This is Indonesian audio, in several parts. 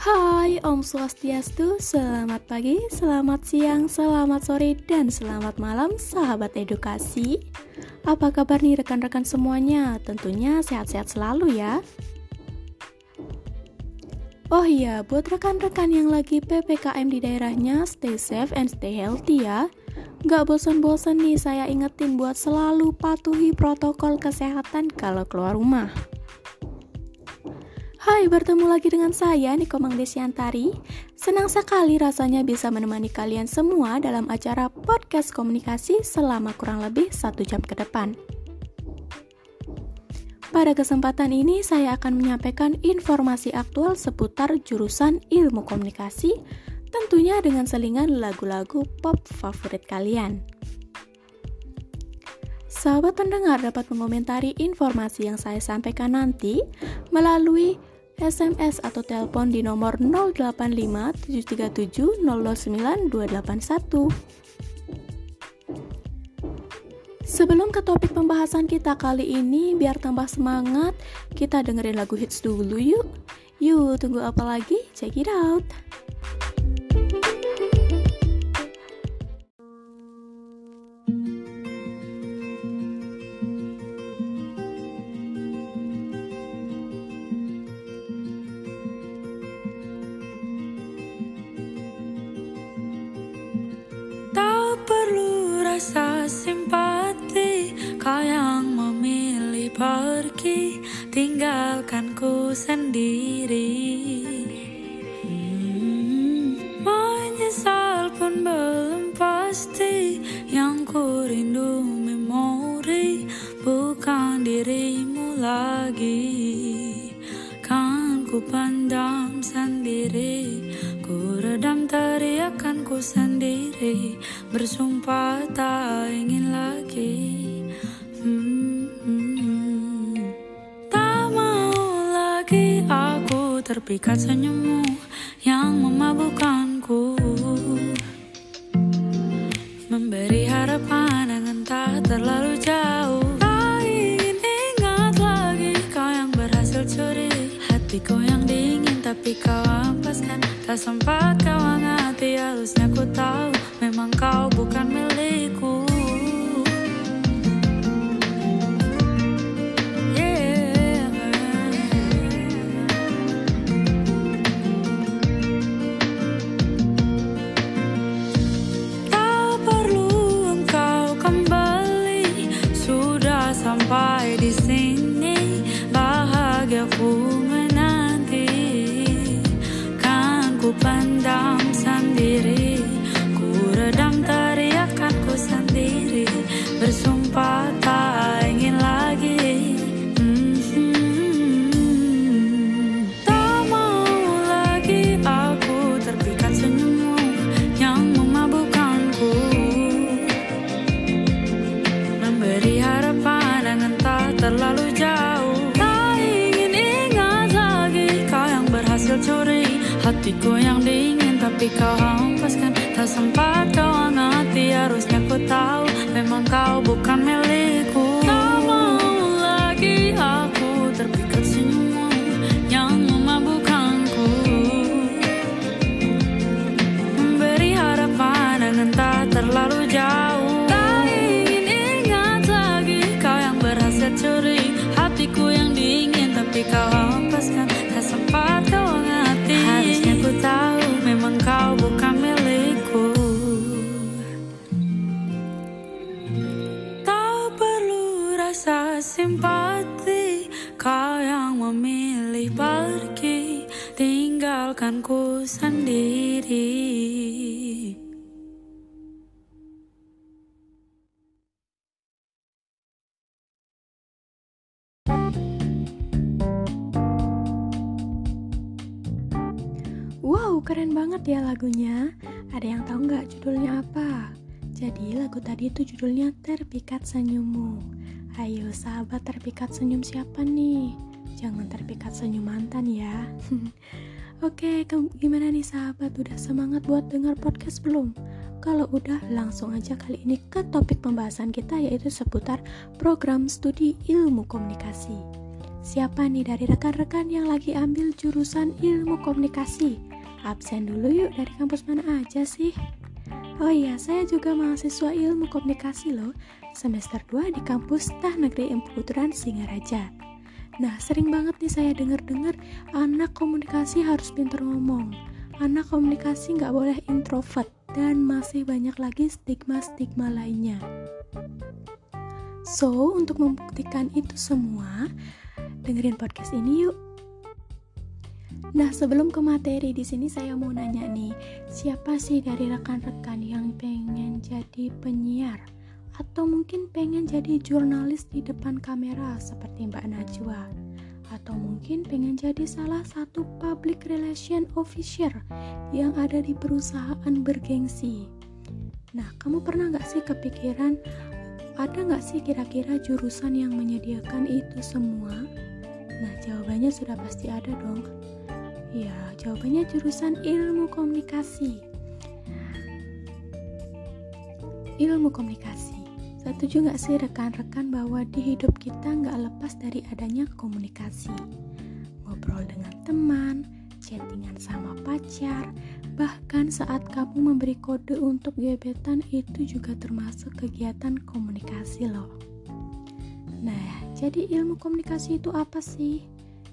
Hai Om Swastiastu, selamat pagi, selamat siang, selamat sore, dan selamat malam sahabat edukasi. Apa kabar nih rekan-rekan semuanya? Tentunya sehat-sehat selalu ya. Oh iya, buat rekan-rekan yang lagi PPKM di daerahnya, stay safe and stay healthy ya. Gak bosan-bosan nih saya ingetin buat selalu patuhi protokol kesehatan kalau keluar rumah Hai, bertemu lagi dengan saya Niko Mangdesiantari. Senang sekali rasanya bisa menemani kalian semua dalam acara podcast komunikasi selama kurang lebih satu jam ke depan. Pada kesempatan ini, saya akan menyampaikan informasi aktual seputar jurusan ilmu komunikasi, tentunya dengan selingan lagu-lagu pop favorit kalian. Sahabat pendengar dapat mengomentari informasi yang saya sampaikan nanti melalui SMS atau telepon di nomor 085 737 009 281. Sebelum ke topik pembahasan kita kali ini, biar tambah semangat, kita dengerin lagu hits dulu yuk. Yuk, tunggu apa lagi? Check it out. Teriakanku sendiri Bersumpah tak ingin lagi. Hmm. Tak mau lagi aku terpikat senyummu Yang memabukkanku. Memberi harapan dengan tak terlalu jauh. Tak ingin ingat lagi kau yang berhasil curi. Hatiku yang dingin tapi kau ampaskan Tak sempat kau hangati tal dingin tapi kau rasa simpati Kau yang memilih pergi Tinggalkan ku sendiri Wow, keren banget ya lagunya. Ada yang tahu nggak judulnya apa? Jadi lagu tadi itu judulnya Terpikat Senyummu. Ayo sahabat terpikat senyum siapa nih? Jangan terpikat senyum mantan ya. Oke, ke- gimana nih sahabat? Udah semangat buat dengar podcast belum? Kalau udah, langsung aja kali ini ke topik pembahasan kita yaitu seputar program studi ilmu komunikasi. Siapa nih dari rekan-rekan yang lagi ambil jurusan ilmu komunikasi? Absen dulu yuk dari kampus mana aja sih? Oh iya, saya juga mahasiswa ilmu komunikasi loh, semester 2 di kampus Tah Negeri Emputuran Singaraja. Nah, sering banget nih saya dengar-dengar anak komunikasi harus pintar ngomong. Anak komunikasi nggak boleh introvert dan masih banyak lagi stigma-stigma lainnya. So, untuk membuktikan itu semua, dengerin podcast ini yuk. Nah, sebelum ke materi di sini saya mau nanya nih, siapa sih dari rekan-rekan yang pengen jadi penyiar atau mungkin pengen jadi jurnalis di depan kamera seperti Mbak Najwa? Atau mungkin pengen jadi salah satu public relation officer yang ada di perusahaan bergengsi. Nah, kamu pernah nggak sih kepikiran ada nggak sih kira-kira jurusan yang menyediakan itu semua? Nah, jawabannya sudah pasti ada dong. Ya, jawabannya jurusan ilmu komunikasi. Ilmu komunikasi. Setuju nggak sih rekan-rekan bahwa di hidup kita nggak lepas dari adanya komunikasi? Ngobrol dengan teman, chattingan sama pacar, bahkan saat kamu memberi kode untuk gebetan itu juga termasuk kegiatan komunikasi loh. Nah, jadi ilmu komunikasi itu apa sih?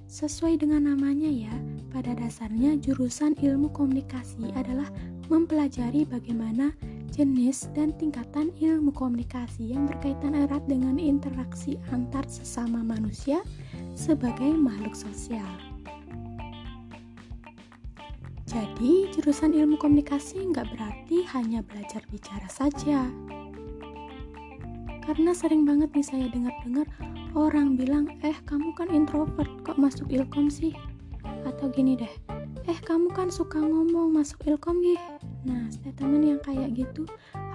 Sesuai dengan namanya ya, pada dasarnya jurusan ilmu komunikasi adalah mempelajari bagaimana jenis dan tingkatan ilmu komunikasi yang berkaitan erat dengan interaksi antar sesama manusia sebagai makhluk sosial. Jadi, jurusan ilmu komunikasi nggak berarti hanya belajar bicara saja. Karena sering banget nih saya dengar-dengar orang bilang, eh kamu kan introvert, kok masuk ilkom sih? Atau gini deh, eh kamu kan suka ngomong masuk ilkom gih? Nah, statement yang kayak gitu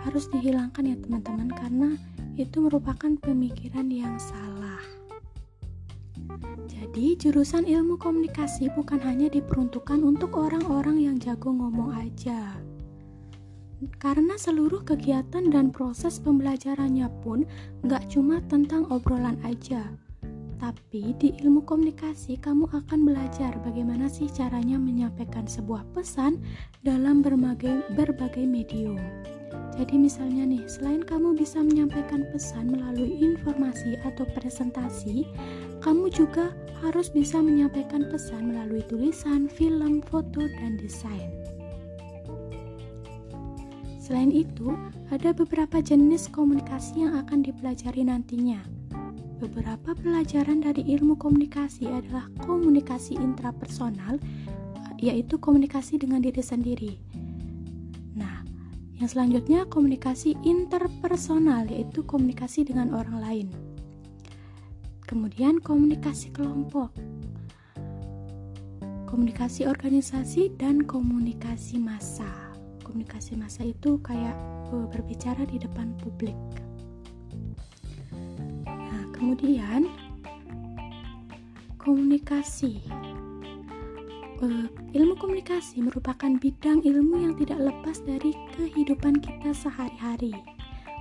harus dihilangkan ya teman-teman karena itu merupakan pemikiran yang salah. Jadi, jurusan ilmu komunikasi bukan hanya diperuntukkan untuk orang-orang yang jago ngomong aja karena seluruh kegiatan dan proses pembelajarannya pun gak cuma tentang obrolan aja. Tapi di ilmu komunikasi kamu akan belajar bagaimana sih caranya menyampaikan sebuah pesan dalam berbagai, berbagai medium. Jadi misalnya nih, selain kamu bisa menyampaikan pesan melalui informasi atau presentasi, kamu juga harus bisa menyampaikan pesan melalui tulisan, film, foto, dan desain. Selain itu, ada beberapa jenis komunikasi yang akan dipelajari nantinya. Beberapa pelajaran dari ilmu komunikasi adalah komunikasi intrapersonal, yaitu komunikasi dengan diri sendiri. Nah, yang selanjutnya komunikasi interpersonal, yaitu komunikasi dengan orang lain. Kemudian komunikasi kelompok, komunikasi organisasi, dan komunikasi massa komunikasi massa itu kayak uh, berbicara di depan publik. Kemudian komunikasi. Uh, ilmu komunikasi merupakan bidang ilmu yang tidak lepas dari kehidupan kita sehari-hari.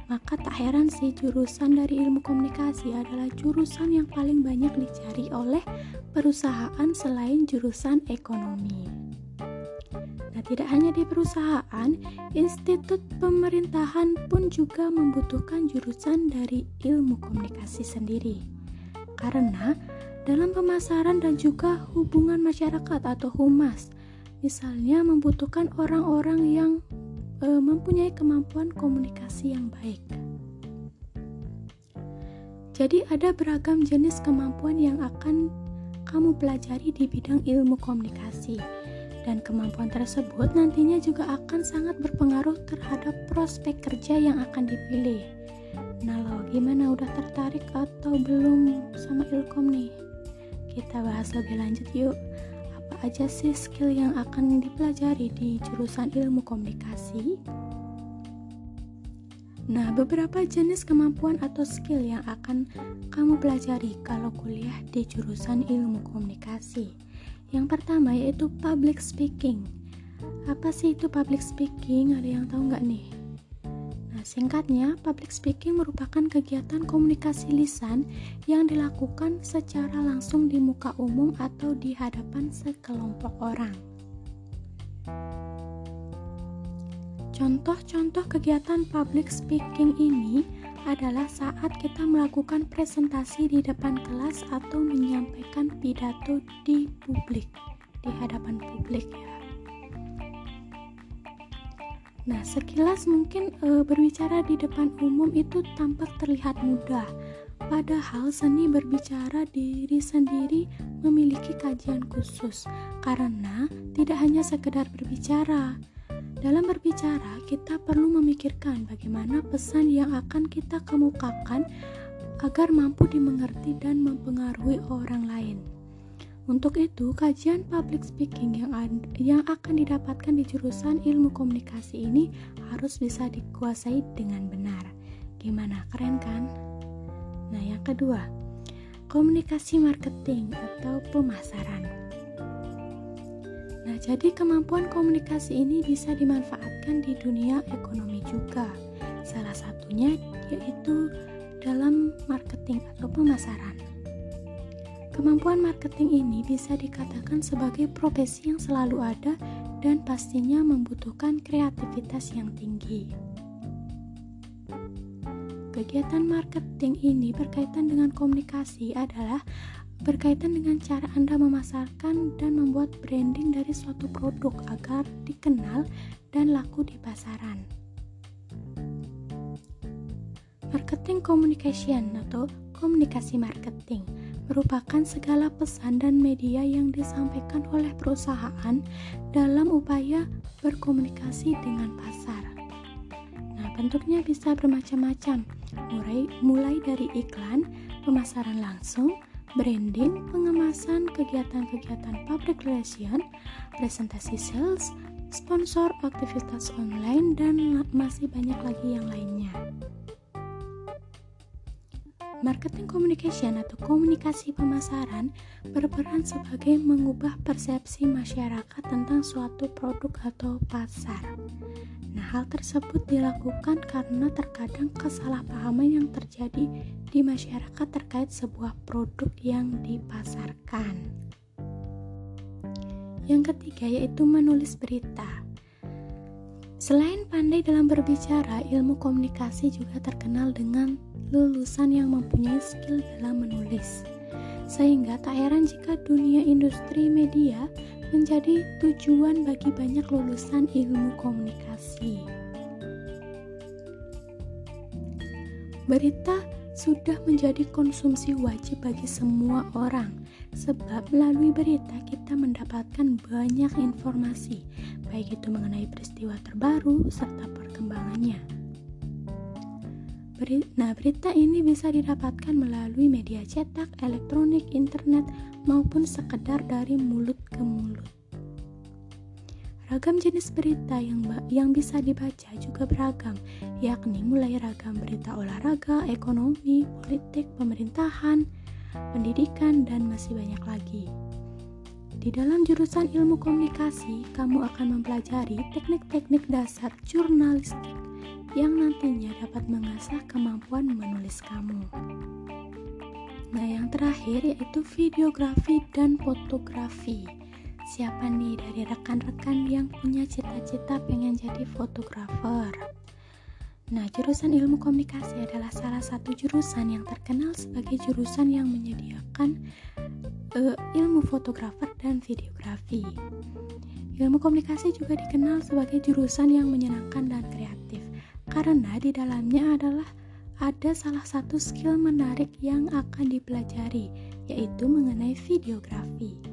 Maka tak heran sih jurusan dari ilmu komunikasi adalah jurusan yang paling banyak dicari oleh perusahaan selain jurusan ekonomi. Tidak hanya di perusahaan, institut pemerintahan pun juga membutuhkan jurusan dari ilmu komunikasi sendiri. Karena dalam pemasaran dan juga hubungan masyarakat atau humas, misalnya membutuhkan orang-orang yang e, mempunyai kemampuan komunikasi yang baik. Jadi ada beragam jenis kemampuan yang akan kamu pelajari di bidang ilmu komunikasi dan kemampuan tersebut nantinya juga akan sangat berpengaruh terhadap prospek kerja yang akan dipilih. Nah lo gimana udah tertarik atau belum sama Ilkom nih? Kita bahas lebih lanjut yuk. Apa aja sih skill yang akan dipelajari di jurusan ilmu komunikasi? Nah, beberapa jenis kemampuan atau skill yang akan kamu pelajari kalau kuliah di jurusan ilmu komunikasi. Yang pertama yaitu public speaking. Apa sih itu public speaking? Ada yang tahu nggak nih? Nah, singkatnya, public speaking merupakan kegiatan komunikasi lisan yang dilakukan secara langsung di muka umum atau di hadapan sekelompok orang. Contoh-contoh kegiatan public speaking ini adalah saat kita melakukan presentasi di depan kelas atau menyampaikan pidato di publik, di hadapan publik ya. Nah, sekilas mungkin e, berbicara di depan umum itu tampak terlihat mudah. Padahal seni berbicara diri sendiri memiliki kajian khusus karena tidak hanya sekedar berbicara. Dalam berbicara, kita perlu memikirkan bagaimana pesan yang akan kita kemukakan agar mampu dimengerti dan mempengaruhi orang lain. Untuk itu, kajian public speaking yang, yang akan didapatkan di jurusan ilmu komunikasi ini harus bisa dikuasai dengan benar. Gimana, keren kan? Nah, yang kedua, komunikasi marketing atau pemasaran. Nah, jadi kemampuan komunikasi ini bisa dimanfaatkan di dunia ekonomi juga. Salah satunya yaitu dalam marketing atau pemasaran. Kemampuan marketing ini bisa dikatakan sebagai profesi yang selalu ada dan pastinya membutuhkan kreativitas yang tinggi. Kegiatan marketing ini berkaitan dengan komunikasi adalah berkaitan dengan cara Anda memasarkan dan membuat branding dari suatu produk agar dikenal dan laku di pasaran. Marketing communication atau komunikasi marketing merupakan segala pesan dan media yang disampaikan oleh perusahaan dalam upaya berkomunikasi dengan pasar. Nah, bentuknya bisa bermacam-macam, mulai, mulai dari iklan, pemasaran langsung, branding, pengemasan, kegiatan-kegiatan public relation, presentasi sales, sponsor, aktivitas online, dan masih banyak lagi yang lainnya. Marketing communication atau komunikasi pemasaran berperan sebagai mengubah persepsi masyarakat tentang suatu produk atau pasar. Nah, hal tersebut dilakukan karena terkadang kesalahpahaman yang terjadi di masyarakat terkait sebuah produk yang dipasarkan. Yang ketiga yaitu menulis berita. Selain pandai dalam berbicara, ilmu komunikasi juga terkenal dengan lulusan yang mempunyai skill dalam menulis. Sehingga tak heran jika dunia industri media menjadi tujuan bagi banyak lulusan ilmu komunikasi. Berita sudah menjadi konsumsi wajib bagi semua orang, sebab melalui berita kita mendapatkan banyak informasi, baik itu mengenai peristiwa terbaru serta perkembangannya. Nah, berita ini bisa didapatkan melalui media cetak, elektronik, internet, maupun sekedar dari mulut ke mulut. Ragam jenis berita yang yang bisa dibaca juga beragam, yakni mulai ragam berita olahraga, ekonomi, politik, pemerintahan, pendidikan, dan masih banyak lagi. Di dalam jurusan ilmu komunikasi, kamu akan mempelajari teknik-teknik dasar jurnalistik yang nantinya dapat mengasah kemampuan menulis kamu. Nah, yang terakhir yaitu videografi dan fotografi. Siapa nih dari rekan-rekan yang punya cita-cita pengen jadi fotografer? Nah, jurusan ilmu komunikasi adalah salah satu jurusan yang terkenal sebagai jurusan yang menyediakan uh, ilmu fotografer dan videografi. Ilmu komunikasi juga dikenal sebagai jurusan yang menyenangkan dan kreatif karena di dalamnya adalah ada salah satu skill menarik yang akan dipelajari, yaitu mengenai videografi.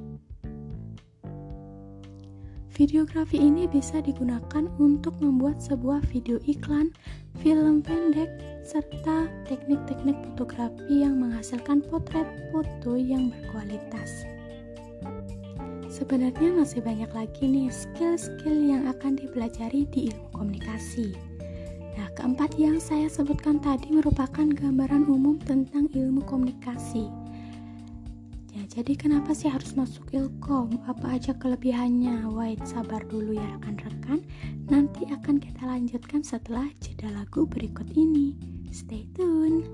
Videografi ini bisa digunakan untuk membuat sebuah video iklan, film pendek, serta teknik-teknik fotografi yang menghasilkan potret foto yang berkualitas. Sebenarnya masih banyak lagi nih skill-skill yang akan dipelajari di ilmu komunikasi. Nah, keempat yang saya sebutkan tadi merupakan gambaran umum tentang ilmu komunikasi. Ya, jadi kenapa sih harus masuk ilkom? Apa aja kelebihannya? Wait, sabar dulu ya rekan-rekan. Nanti akan kita lanjutkan setelah jeda lagu berikut ini. Stay tune.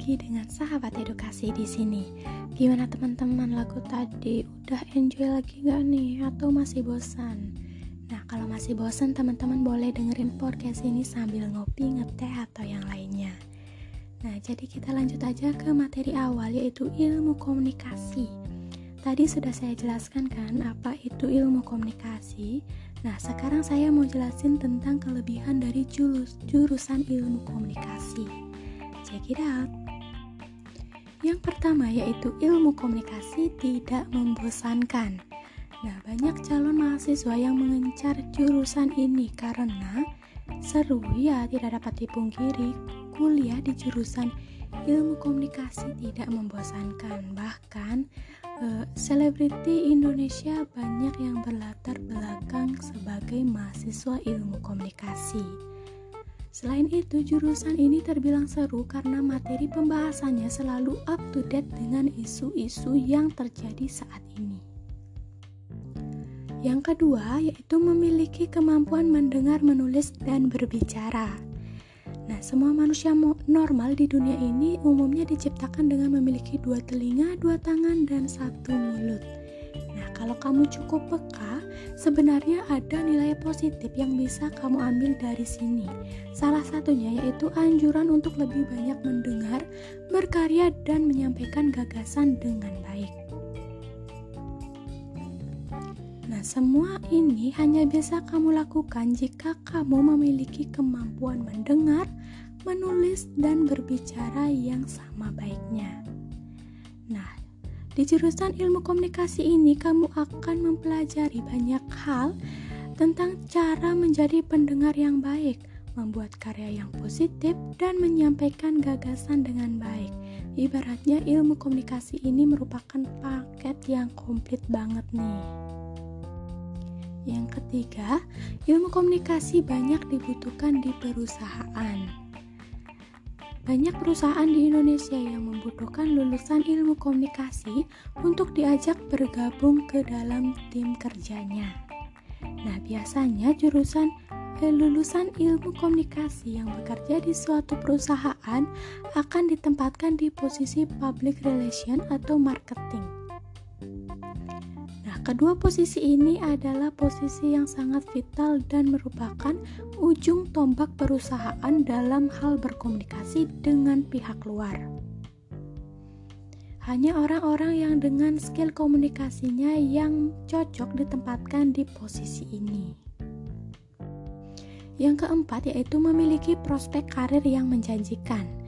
Lagi dengan sahabat edukasi di sini. Gimana teman-teman lagu tadi? Udah enjoy lagi nggak nih? Atau masih bosan? Nah, kalau masih bosan, teman-teman boleh dengerin podcast ini sambil ngopi, ngeteh, atau yang lainnya. Nah, jadi kita lanjut aja ke materi awal, yaitu ilmu komunikasi. tadi sudah saya jelaskan kan apa itu ilmu komunikasi. Nah, sekarang saya mau jelasin tentang kelebihan dari jurus, jurusan ilmu komunikasi. Check it out. Yang pertama yaitu ilmu komunikasi tidak membosankan. Nah, banyak calon mahasiswa yang mengincar jurusan ini karena seru ya tidak dapat dipungkiri kuliah di jurusan ilmu komunikasi tidak membosankan bahkan eh, selebriti uh, Indonesia banyak yang berlatar belakang sebagai mahasiswa ilmu komunikasi Selain itu, jurusan ini terbilang seru karena materi pembahasannya selalu up to date dengan isu-isu yang terjadi saat ini. Yang kedua, yaitu memiliki kemampuan mendengar, menulis, dan berbicara. Nah, semua manusia normal di dunia ini umumnya diciptakan dengan memiliki dua telinga, dua tangan, dan satu mulut. Kalau kamu cukup peka, sebenarnya ada nilai positif yang bisa kamu ambil dari sini. Salah satunya yaitu anjuran untuk lebih banyak mendengar, berkarya, dan menyampaikan gagasan dengan baik. Nah, semua ini hanya bisa kamu lakukan jika kamu memiliki kemampuan mendengar, menulis, dan berbicara yang sama baiknya. Di jurusan ilmu komunikasi ini, kamu akan mempelajari banyak hal tentang cara menjadi pendengar yang baik, membuat karya yang positif, dan menyampaikan gagasan dengan baik. Ibaratnya, ilmu komunikasi ini merupakan paket yang komplit banget nih. Yang ketiga, ilmu komunikasi banyak dibutuhkan di perusahaan. Banyak perusahaan di Indonesia yang membutuhkan lulusan ilmu komunikasi untuk diajak bergabung ke dalam tim kerjanya. Nah, biasanya jurusan eh, lulusan ilmu komunikasi yang bekerja di suatu perusahaan akan ditempatkan di posisi public relation atau marketing. Kedua posisi ini adalah posisi yang sangat vital dan merupakan ujung tombak perusahaan dalam hal berkomunikasi dengan pihak luar. Hanya orang-orang yang dengan skill komunikasinya yang cocok ditempatkan di posisi ini. Yang keempat yaitu memiliki prospek karir yang menjanjikan.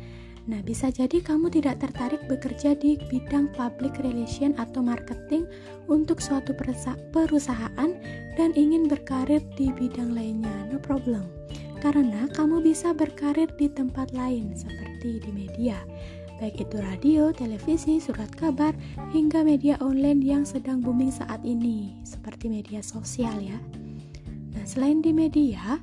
Nah, bisa jadi kamu tidak tertarik bekerja di bidang public relation atau marketing untuk suatu perusahaan dan ingin berkarir di bidang lainnya. No problem. Karena kamu bisa berkarir di tempat lain seperti di media, baik itu radio, televisi, surat kabar, hingga media online yang sedang booming saat ini, seperti media sosial ya. Nah, selain di media,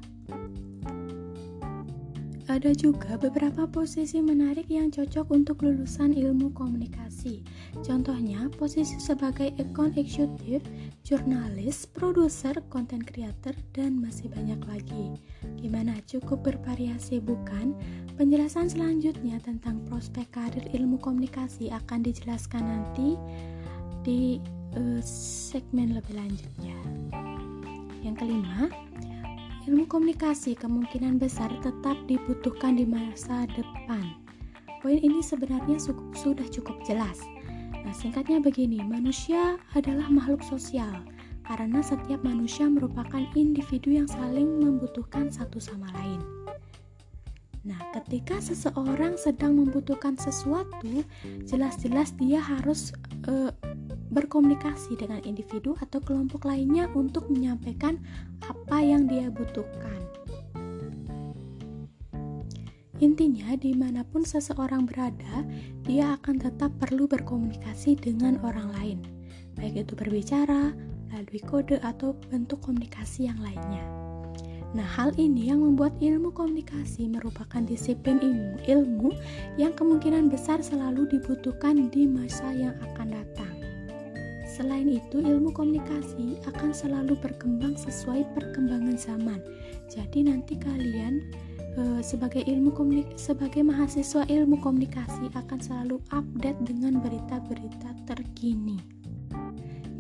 ada juga beberapa posisi menarik yang cocok untuk lulusan ilmu komunikasi. Contohnya, posisi sebagai account executive, jurnalis, produser, content creator, dan masih banyak lagi. Gimana? Cukup bervariasi bukan? Penjelasan selanjutnya tentang prospek karir ilmu komunikasi akan dijelaskan nanti di uh, segmen lebih lanjutnya. Yang kelima, Ilmu komunikasi kemungkinan besar tetap dibutuhkan di masa depan. Poin ini sebenarnya sudah cukup jelas. Nah, singkatnya begini, manusia adalah makhluk sosial karena setiap manusia merupakan individu yang saling membutuhkan satu sama lain. Nah, ketika seseorang sedang membutuhkan sesuatu, jelas-jelas dia harus uh, berkomunikasi dengan individu atau kelompok lainnya untuk menyampaikan apa yang dia butuhkan. Intinya, di mana pun seseorang berada, dia akan tetap perlu berkomunikasi dengan orang lain, baik itu berbicara, melalui kode, atau bentuk komunikasi yang lainnya. Nah, hal ini yang membuat ilmu komunikasi merupakan disiplin ilmu, ilmu yang kemungkinan besar selalu dibutuhkan di masa yang akan datang. Selain itu, ilmu komunikasi akan selalu berkembang sesuai perkembangan zaman. Jadi nanti kalian e, sebagai ilmu komunik sebagai mahasiswa ilmu komunikasi akan selalu update dengan berita-berita terkini.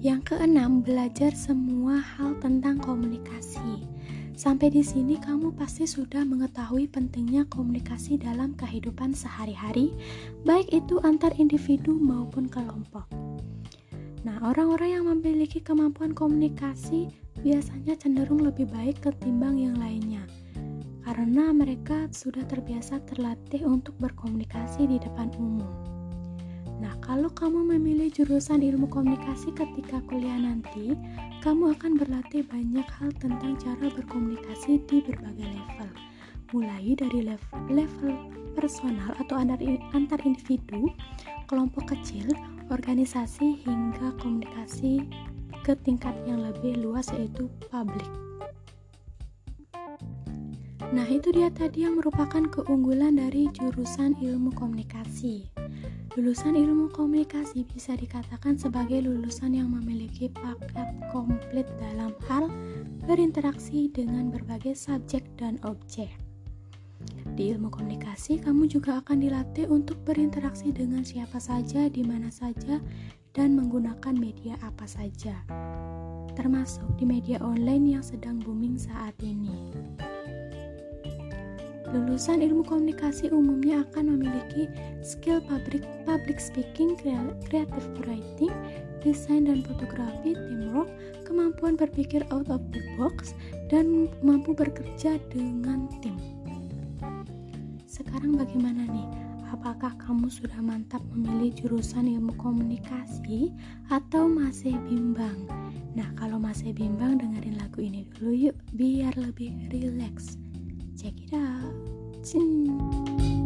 Yang keenam, belajar semua hal tentang komunikasi. Sampai di sini kamu pasti sudah mengetahui pentingnya komunikasi dalam kehidupan sehari-hari, baik itu antar individu maupun kelompok. Nah, orang-orang yang memiliki kemampuan komunikasi biasanya cenderung lebih baik ketimbang yang lainnya karena mereka sudah terbiasa terlatih untuk berkomunikasi di depan umum. Nah, kalau kamu memilih jurusan ilmu komunikasi ketika kuliah nanti, kamu akan berlatih banyak hal tentang cara berkomunikasi di berbagai level. Mulai dari level, level personal atau antar, antar individu, kelompok kecil, organisasi, hingga komunikasi ke tingkat yang lebih luas yaitu publik. Nah, itu dia tadi yang merupakan keunggulan dari jurusan ilmu komunikasi. Lulusan ilmu komunikasi bisa dikatakan sebagai lulusan yang memiliki paket komplit dalam hal berinteraksi dengan berbagai subjek dan objek. Di ilmu komunikasi, kamu juga akan dilatih untuk berinteraksi dengan siapa saja, di mana saja, dan menggunakan media apa saja, termasuk di media online yang sedang booming saat ini. Lulusan ilmu komunikasi umumnya akan memiliki skill public, public speaking, creative writing, desain dan fotografi, teamwork, kemampuan berpikir out of the box, dan mampu bekerja dengan tim. Sekarang bagaimana nih? Apakah kamu sudah mantap memilih jurusan ilmu komunikasi atau masih bimbang? Nah, kalau masih bimbang dengerin lagu ini dulu yuk biar lebih rileks. Check it out. too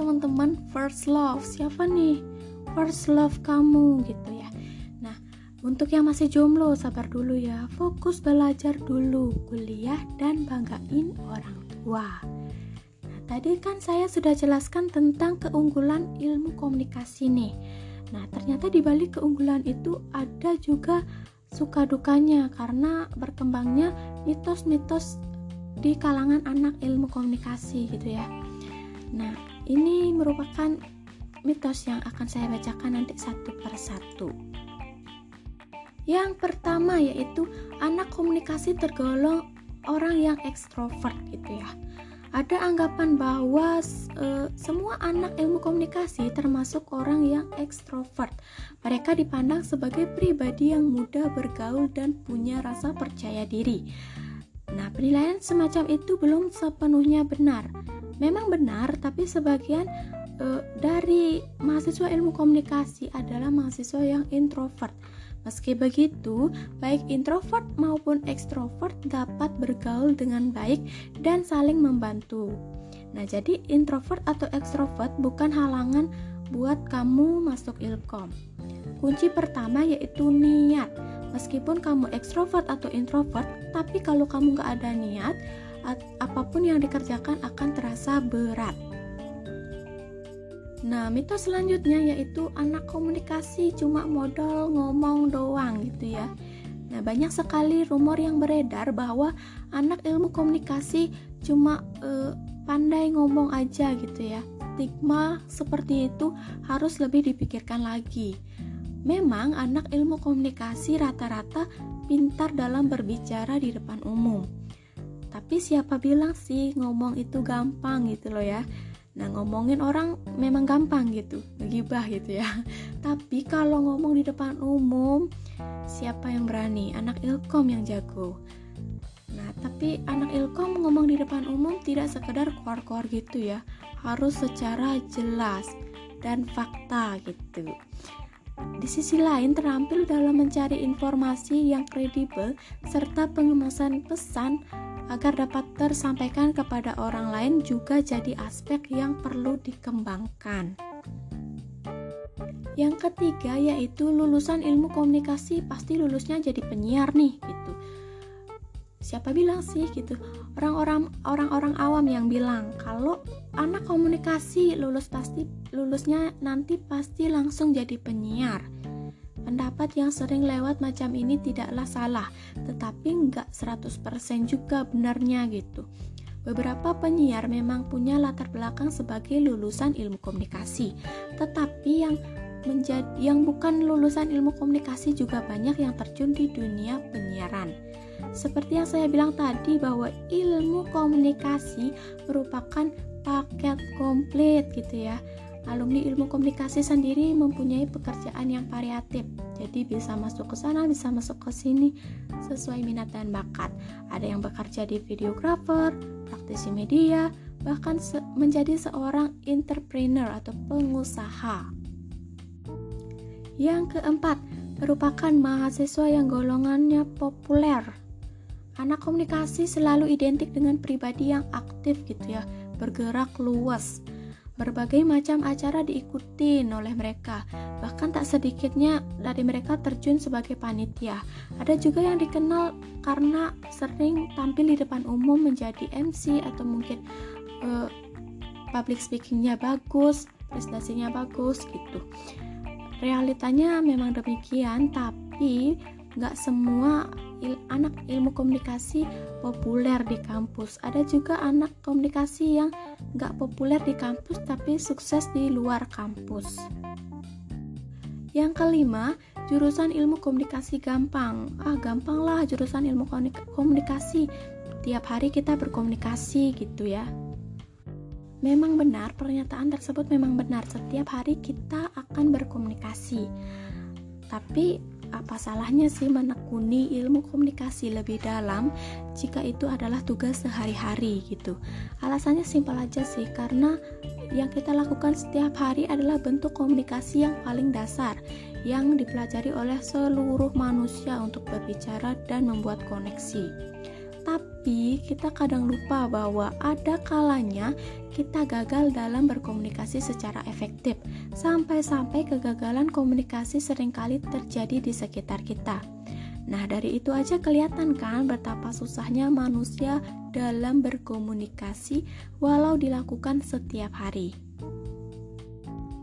teman-teman First Love. Siapa nih? First Love kamu gitu ya. Nah untuk yang masih jomblo sabar dulu ya. Fokus belajar dulu kuliah dan banggain orang tua. Nah tadi kan saya sudah jelaskan tentang keunggulan ilmu komunikasi nih. Nah ternyata di balik keunggulan itu ada juga suka dukanya karena berkembangnya mitos-mitos di kalangan anak ilmu komunikasi gitu ya. Nah, ini merupakan mitos yang akan saya bacakan nanti satu per satu. Yang pertama yaitu anak komunikasi tergolong orang yang ekstrovert gitu ya. Ada anggapan bahwa e, semua anak ilmu komunikasi termasuk orang yang ekstrovert. Mereka dipandang sebagai pribadi yang mudah bergaul dan punya rasa percaya diri. Nah, penilaian semacam itu belum sepenuhnya benar. Memang benar, tapi sebagian e, dari mahasiswa ilmu komunikasi adalah mahasiswa yang introvert. Meski begitu, baik introvert maupun ekstrovert dapat bergaul dengan baik dan saling membantu. Nah, jadi introvert atau ekstrovert bukan halangan buat kamu masuk ilkom. Kunci pertama yaitu niat. Meskipun kamu ekstrovert atau introvert, tapi kalau kamu gak ada niat, apa pun yang dikerjakan akan terasa berat. Nah, mitos selanjutnya yaitu anak komunikasi cuma modal ngomong doang gitu ya. Nah, banyak sekali rumor yang beredar bahwa anak ilmu komunikasi cuma uh, pandai ngomong aja gitu ya. Stigma seperti itu harus lebih dipikirkan lagi. Memang anak ilmu komunikasi rata-rata pintar dalam berbicara di depan umum. Tapi siapa bilang sih ngomong itu gampang gitu loh ya. Nah ngomongin orang memang gampang gitu, begibah gitu ya. Tapi kalau ngomong di depan umum, siapa yang berani? Anak ilkom yang jago. Nah tapi anak ilkom ngomong di depan umum tidak sekedar keluar-keluar gitu ya, harus secara jelas dan fakta gitu. Di sisi lain, terampil dalam mencari informasi yang kredibel serta pengemasan pesan agar dapat tersampaikan kepada orang lain juga jadi aspek yang perlu dikembangkan. Yang ketiga yaitu lulusan ilmu komunikasi pasti lulusnya jadi penyiar nih gitu. Siapa bilang sih gitu? Orang-orang orang-orang awam yang bilang kalau anak komunikasi lulus pasti lulusnya nanti pasti langsung jadi penyiar. Pendapat yang sering lewat macam ini tidaklah salah, tetapi nggak 100% juga benarnya gitu. Beberapa penyiar memang punya latar belakang sebagai lulusan ilmu komunikasi, tetapi yang menjadi yang bukan lulusan ilmu komunikasi juga banyak yang terjun di dunia penyiaran. Seperti yang saya bilang tadi bahwa ilmu komunikasi merupakan paket komplit gitu ya. Alumni ilmu komunikasi sendiri mempunyai pekerjaan yang variatif. Jadi bisa masuk ke sana bisa masuk ke sini sesuai minat dan bakat. Ada yang bekerja di videographer praktisi media bahkan se menjadi seorang entrepreneur atau pengusaha. Yang keempat merupakan mahasiswa yang golongannya populer anak komunikasi selalu identik dengan pribadi yang aktif gitu ya bergerak luas. Berbagai macam acara diikuti oleh mereka, bahkan tak sedikitnya dari mereka terjun sebagai panitia. Ada juga yang dikenal karena sering tampil di depan umum menjadi MC atau mungkin uh, public speakingnya bagus, prestasinya bagus gitu. Realitanya memang demikian, tapi nggak semua il anak ilmu komunikasi populer di kampus. Ada juga anak komunikasi yang nggak populer di kampus tapi sukses di luar kampus. Yang kelima, jurusan ilmu komunikasi gampang. Ah, gampang lah jurusan ilmu komunikasi. Tiap hari kita berkomunikasi gitu ya. Memang benar, pernyataan tersebut memang benar. Setiap hari kita akan berkomunikasi. Tapi apa salahnya sih menekuni ilmu komunikasi lebih dalam jika itu adalah tugas sehari-hari gitu? Alasannya simpel aja sih karena yang kita lakukan setiap hari adalah bentuk komunikasi yang paling dasar yang dipelajari oleh seluruh manusia untuk berbicara dan membuat koneksi tapi kita kadang lupa bahwa ada kalanya kita gagal dalam berkomunikasi secara efektif. Sampai-sampai kegagalan komunikasi sering kali terjadi di sekitar kita. Nah, dari itu aja kelihatan kan betapa susahnya manusia dalam berkomunikasi walau dilakukan setiap hari.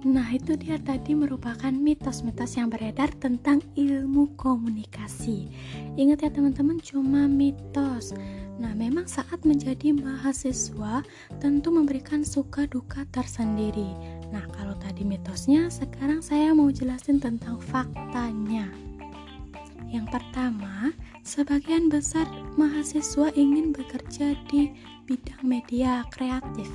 Nah, itu dia tadi merupakan mitos-mitos yang beredar tentang ilmu komunikasi. Ingat ya teman-teman, cuma mitos. Nah, memang saat menjadi mahasiswa tentu memberikan suka duka tersendiri. Nah, kalau tadi mitosnya, sekarang saya mau jelasin tentang faktanya. Yang pertama, sebagian besar mahasiswa ingin bekerja di bidang media kreatif.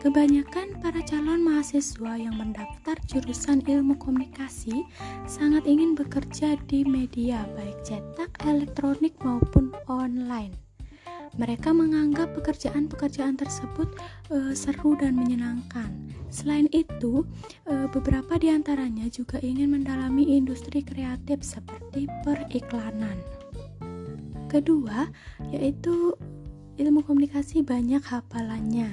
Kebanyakan para calon mahasiswa yang mendaftar jurusan ilmu komunikasi sangat ingin bekerja di media, baik cetak, elektronik, maupun online. Mereka menganggap pekerjaan-pekerjaan tersebut e, seru dan menyenangkan. Selain itu, e, beberapa di antaranya juga ingin mendalami industri kreatif seperti periklanan. Kedua, yaitu ilmu komunikasi banyak hafalannya.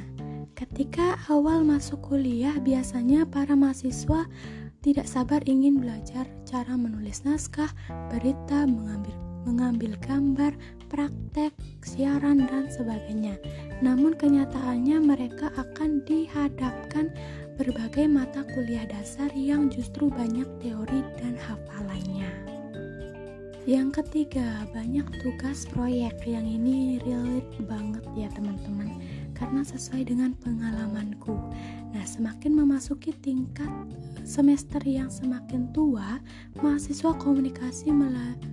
Ketika awal masuk kuliah, biasanya para mahasiswa tidak sabar ingin belajar cara menulis naskah, berita, mengambil mengambil gambar, praktek, siaran, dan sebagainya. Namun kenyataannya mereka akan dihadapkan berbagai mata kuliah dasar yang justru banyak teori dan hafalannya. Yang ketiga, banyak tugas proyek yang ini relate banget ya teman-teman karena sesuai dengan pengalamanku. Nah, semakin memasuki tingkat semester yang semakin tua, mahasiswa komunikasi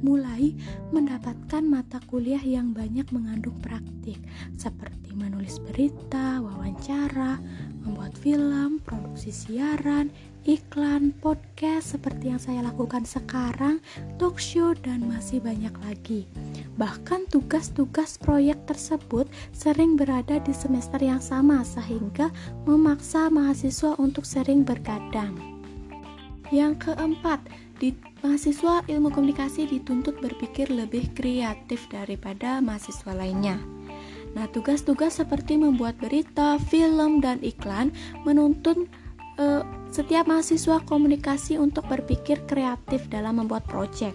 mulai mendapatkan mata kuliah yang banyak mengandung praktik, seperti menulis berita, wawancara, membuat film, produksi siaran, iklan, podcast seperti yang saya lakukan sekarang, talk show, dan masih banyak lagi. Bahkan tugas-tugas proyek tersebut sering berada di semester yang sama sehingga memaksa mahasiswa untuk sering bergadang. Yang keempat, di mahasiswa ilmu komunikasi dituntut berpikir lebih kreatif daripada mahasiswa lainnya. Nah, tugas-tugas seperti membuat berita, film, dan iklan menuntut uh, setiap mahasiswa komunikasi untuk berpikir kreatif dalam membuat proyek.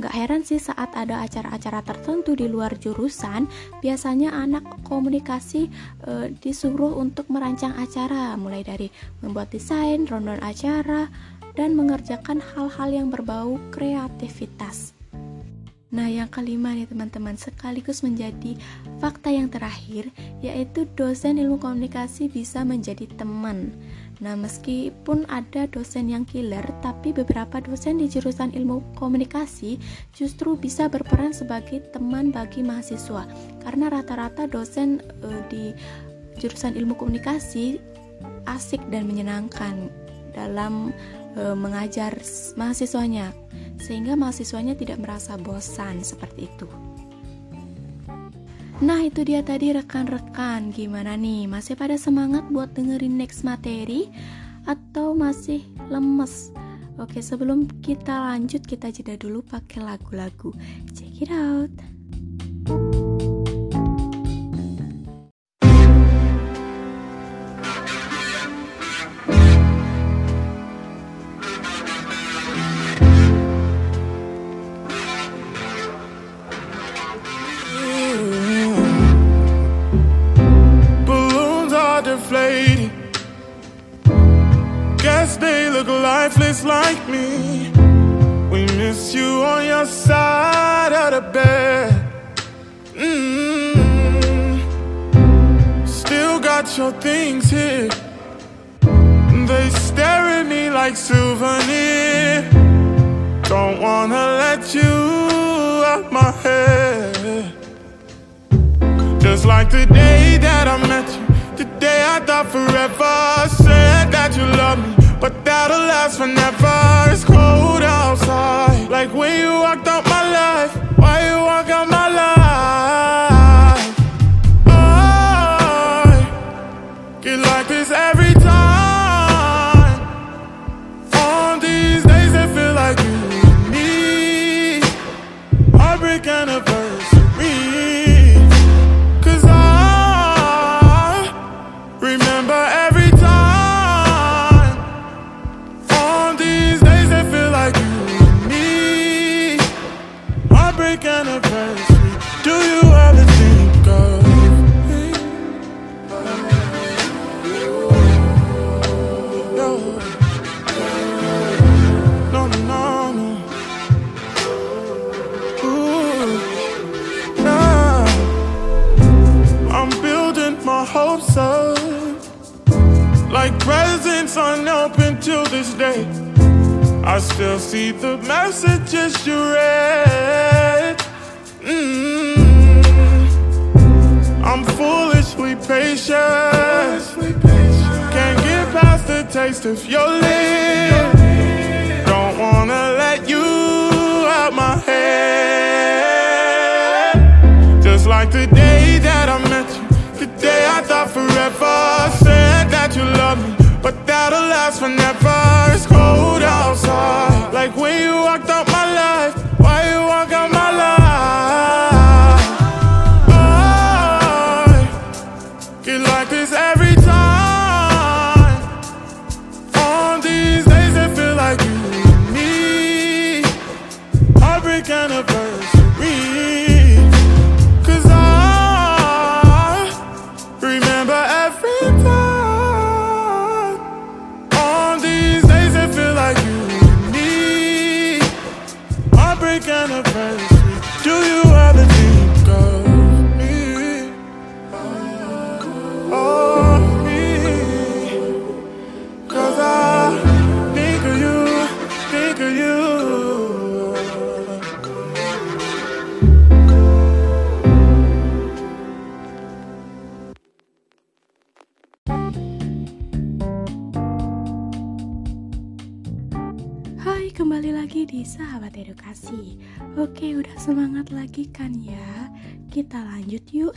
Gak heran sih saat ada acara-acara tertentu di luar jurusan, biasanya anak komunikasi e, disuruh untuk merancang acara, mulai dari membuat desain, rundown acara, dan mengerjakan hal-hal yang berbau kreativitas. Nah, yang kelima nih teman-teman, sekaligus menjadi fakta yang terakhir, yaitu dosen ilmu komunikasi bisa menjadi teman. Nah, meskipun ada dosen yang killer, tapi beberapa dosen di jurusan ilmu komunikasi justru bisa berperan sebagai teman bagi mahasiswa. Karena rata-rata dosen e, di jurusan ilmu komunikasi asik dan menyenangkan dalam e, mengajar mahasiswanya, sehingga mahasiswanya tidak merasa bosan seperti itu. Nah itu dia tadi rekan-rekan. Gimana nih? Masih pada semangat buat dengerin next materi Atau masih lemes? Oke sebelum kita lanjut kita jeda dulu pakai lagu-lagu. Check it out lifeless like me. We miss you on your side of the bed. Mm-hmm. Still got your things here. They stare at me like souvenir. Don't wanna let you out my head. Just like the day that I met you, the day I thought forever said that you love me. But that'll last forever. It's cold outside. Like when you walked out my life. Why you walk out my life? Presents unopened till this day. I still see the messages you read. Mm. I'm foolishly patient. Can't get past the taste of your lips. Don't wanna let you out my head. Just like the day that I met you, the day I thought forever. Said that you love me, last forever. It's cold outside, like when you walked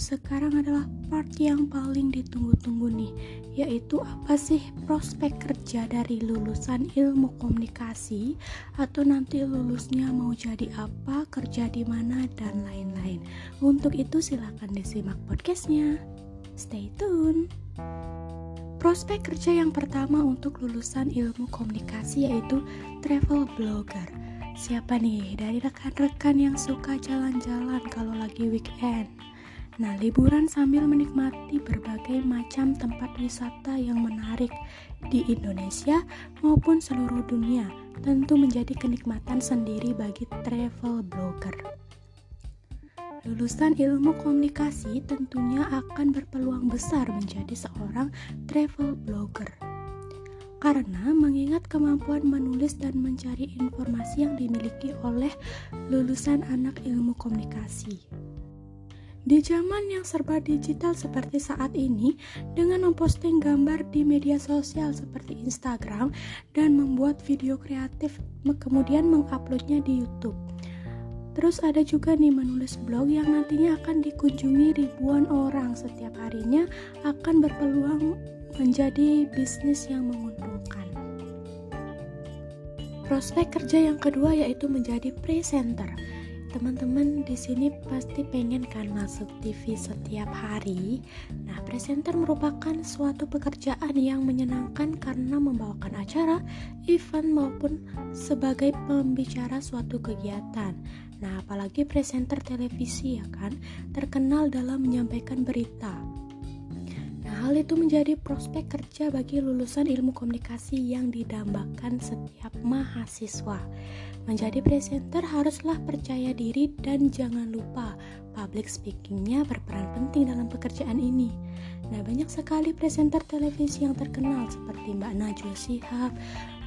Sekarang adalah part yang paling ditunggu-tunggu nih, yaitu apa sih prospek kerja dari lulusan ilmu komunikasi atau nanti lulusnya mau jadi apa, kerja di mana dan lain-lain. Untuk itu silakan disimak podcastnya. Stay tune. Prospek kerja yang pertama untuk lulusan ilmu komunikasi yaitu travel blogger. Siapa nih dari rekan-rekan yang suka jalan-jalan kalau lagi weekend? Nah, liburan sambil menikmati berbagai macam tempat wisata yang menarik di Indonesia maupun seluruh dunia tentu menjadi kenikmatan sendiri bagi travel blogger. Lulusan ilmu komunikasi tentunya akan berpeluang besar menjadi seorang travel blogger. Karena mengingat kemampuan menulis dan mencari informasi yang dimiliki oleh lulusan anak ilmu komunikasi. Di zaman yang serba digital seperti saat ini, dengan memposting gambar di media sosial seperti Instagram dan membuat video kreatif, kemudian menguploadnya di YouTube. Terus ada juga nih menulis blog yang nantinya akan dikunjungi ribuan orang setiap harinya akan berpeluang menjadi bisnis yang menguntungkan. Prospek kerja yang kedua yaitu menjadi presenter. Teman-teman di sini pasti pengen kan masuk TV setiap hari. Nah, presenter merupakan suatu pekerjaan yang menyenangkan karena membawakan acara, event maupun sebagai pembicara suatu kegiatan. Nah, apalagi presenter televisi ya kan, terkenal dalam menyampaikan berita. Hal itu menjadi prospek kerja bagi lulusan ilmu komunikasi yang didambakan setiap mahasiswa. Menjadi presenter haruslah percaya diri dan jangan lupa public speakingnya berperan penting dalam pekerjaan ini. Nah, banyak sekali presenter televisi yang terkenal seperti Mbak Najwa Shihab,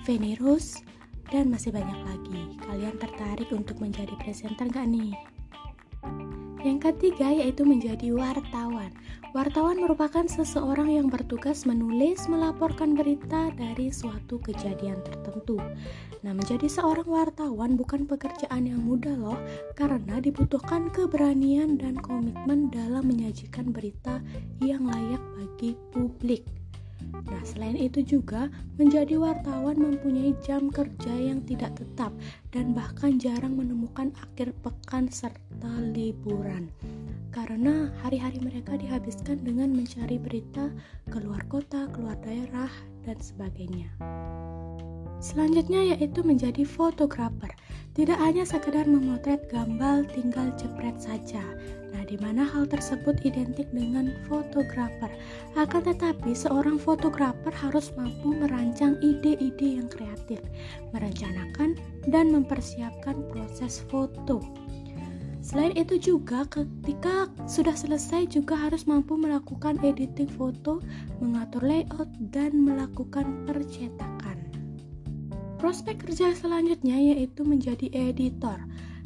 Feni Rose, dan masih banyak lagi. Kalian tertarik untuk menjadi presenter gak nih? Yang ketiga yaitu menjadi wartawan. Wartawan merupakan seseorang yang bertugas menulis, melaporkan berita dari suatu kejadian tertentu. Nah, menjadi seorang wartawan bukan pekerjaan yang mudah loh, karena dibutuhkan keberanian dan komitmen dalam menyajikan berita yang layak bagi publik. Nah, selain itu juga menjadi wartawan mempunyai jam kerja yang tidak tetap dan bahkan jarang menemukan akhir pekan serta liburan. Karena hari-hari mereka dihabiskan dengan mencari berita keluar kota, keluar daerah, dan sebagainya. Selanjutnya yaitu menjadi fotografer. Tidak hanya sekedar memotret gambar tinggal jepret saja. Nah, di mana hal tersebut identik dengan fotografer. Akan tetapi, seorang fotografer harus mampu merancang ide-ide yang kreatif, merencanakan dan mempersiapkan proses foto. Selain itu juga ketika sudah selesai juga harus mampu melakukan editing foto, mengatur layout dan melakukan percetakan. Prospek kerja selanjutnya yaitu menjadi editor.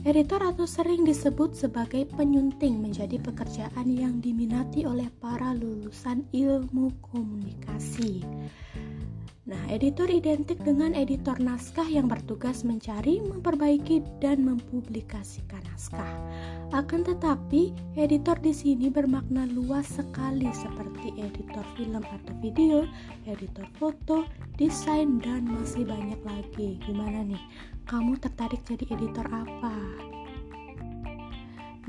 Editor atau sering disebut sebagai penyunting menjadi pekerjaan yang diminati oleh para lulusan ilmu komunikasi. Nah, editor identik dengan editor naskah yang bertugas mencari, memperbaiki, dan mempublikasikan naskah. Akan tetapi, editor di sini bermakna luas sekali seperti editor film atau video, editor foto, desain, dan masih banyak lagi. Gimana nih? Kamu tertarik jadi editor apa?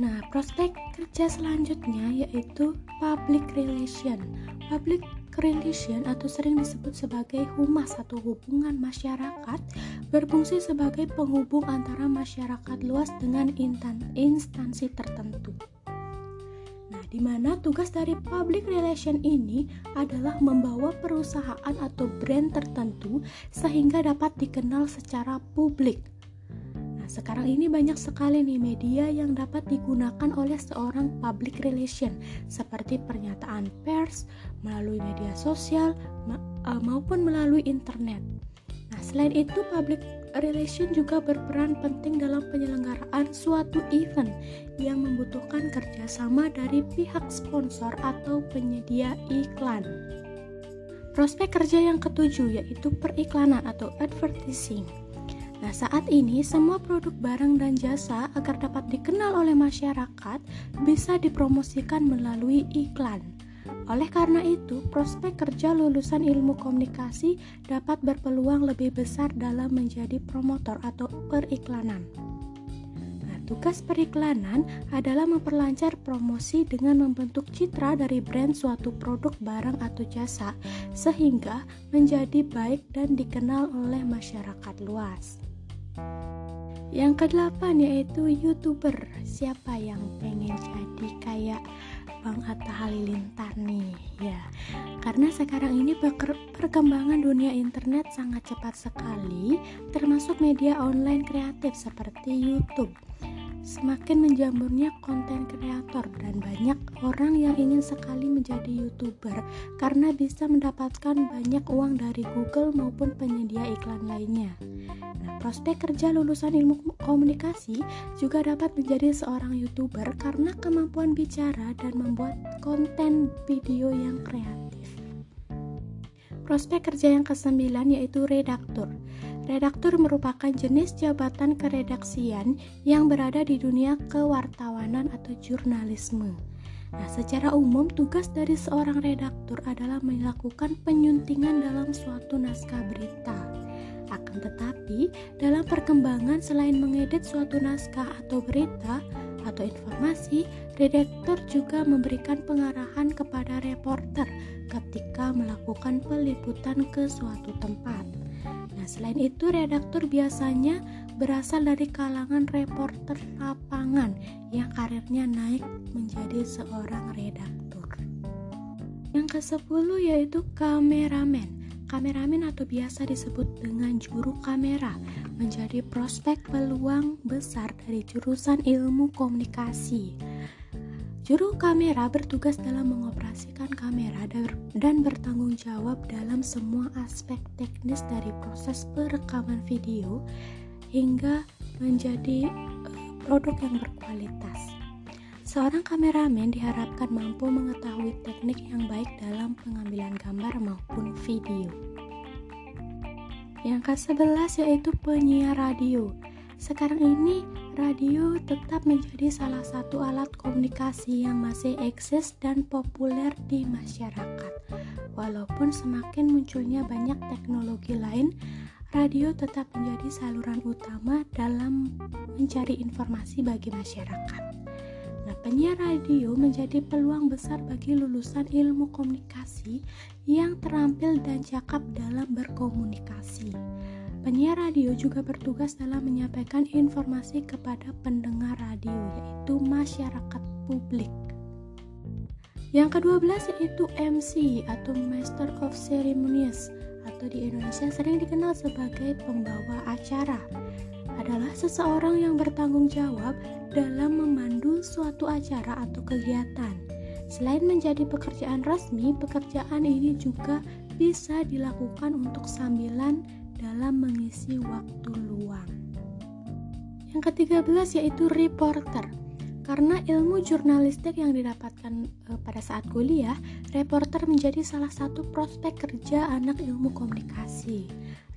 Nah, prospek kerja selanjutnya yaitu public relation. Public relation atau sering disebut sebagai humas atau hubungan masyarakat berfungsi sebagai penghubung antara masyarakat luas dengan instansi tertentu. Nah, di mana tugas dari public relation ini adalah membawa perusahaan atau brand tertentu sehingga dapat dikenal secara publik sekarang ini banyak sekali nih media yang dapat digunakan oleh seorang public relation seperti pernyataan pers, melalui media sosial, ma uh, maupun melalui internet. Nah, selain itu public relation juga berperan penting dalam penyelenggaraan suatu event yang membutuhkan kerjasama dari pihak sponsor atau penyedia iklan. Prospek kerja yang ketujuh yaitu periklanan atau advertising. Nah, saat ini semua produk barang dan jasa agar dapat dikenal oleh masyarakat bisa dipromosikan melalui iklan. Oleh karena itu, prospek kerja lulusan ilmu komunikasi dapat berpeluang lebih besar dalam menjadi promotor atau periklanan. Nah, tugas periklanan adalah memperlancar promosi dengan membentuk citra dari brand suatu produk barang atau jasa sehingga menjadi baik dan dikenal oleh masyarakat luas. Yang kedelapan yaitu youtuber. Siapa yang pengen jadi kayak Bang Atta Halilintar nih ya karena sekarang ini perkembangan dunia internet sangat cepat sekali termasuk media online kreatif seperti YouTube semakin menjamurnya konten kreator dan banyak orang yang ingin sekali menjadi youtuber karena bisa mendapatkan banyak uang dari Google maupun penyedia iklan lainnya. Nah, prospek kerja lulusan ilmu komunikasi juga dapat menjadi seorang youtuber karena kemampuan bicara dan membuat konten video yang kreatif. Prospek kerja yang kesembilan yaitu redaktur. Redaktur merupakan jenis jabatan keredaksian yang berada di dunia kewartawanan atau jurnalisme. Nah, secara umum tugas dari seorang redaktur adalah melakukan penyuntingan dalam suatu naskah berita. Akan tetapi, dalam perkembangan selain mengedit suatu naskah atau berita atau informasi, redaktur juga memberikan pengarahan kepada reporter ketika melakukan peliputan ke suatu tempat. Nah, selain itu, redaktur biasanya berasal dari kalangan reporter lapangan yang karirnya naik menjadi seorang redaktur. Yang ke-10 yaitu kameramen. Kameramen atau biasa disebut dengan juru kamera menjadi prospek peluang besar dari jurusan ilmu komunikasi. Juru kamera bertugas dalam mengoperasikan kamera dan bertanggung jawab dalam semua aspek teknis dari proses perekaman video hingga menjadi eh, produk yang berkualitas. Seorang kameramen diharapkan mampu mengetahui teknik yang baik dalam pengambilan gambar maupun video. Yang ke-11 yaitu penyiar radio. Sekarang ini radio tetap menjadi salah satu alat komunikasi yang masih eksis dan populer di masyarakat. Walaupun semakin munculnya banyak teknologi lain, radio tetap menjadi saluran utama dalam mencari informasi bagi masyarakat. Nah, penyiar radio menjadi peluang besar bagi lulusan ilmu komunikasi yang terampil dan cakap dalam berkomunikasi. Penyiar radio juga bertugas dalam menyampaikan informasi kepada pendengar radio, yaitu masyarakat publik. Yang kedua belas yaitu MC atau Master of Ceremonies atau di Indonesia sering dikenal sebagai pembawa acara adalah seseorang yang bertanggung jawab dalam memandu suatu acara atau kegiatan. Selain menjadi pekerjaan resmi, pekerjaan ini juga bisa dilakukan untuk sambilan dalam mengisi waktu luang. Yang ketiga belas yaitu reporter. Karena ilmu jurnalistik yang didapatkan e, pada saat kuliah, reporter menjadi salah satu prospek kerja anak ilmu komunikasi.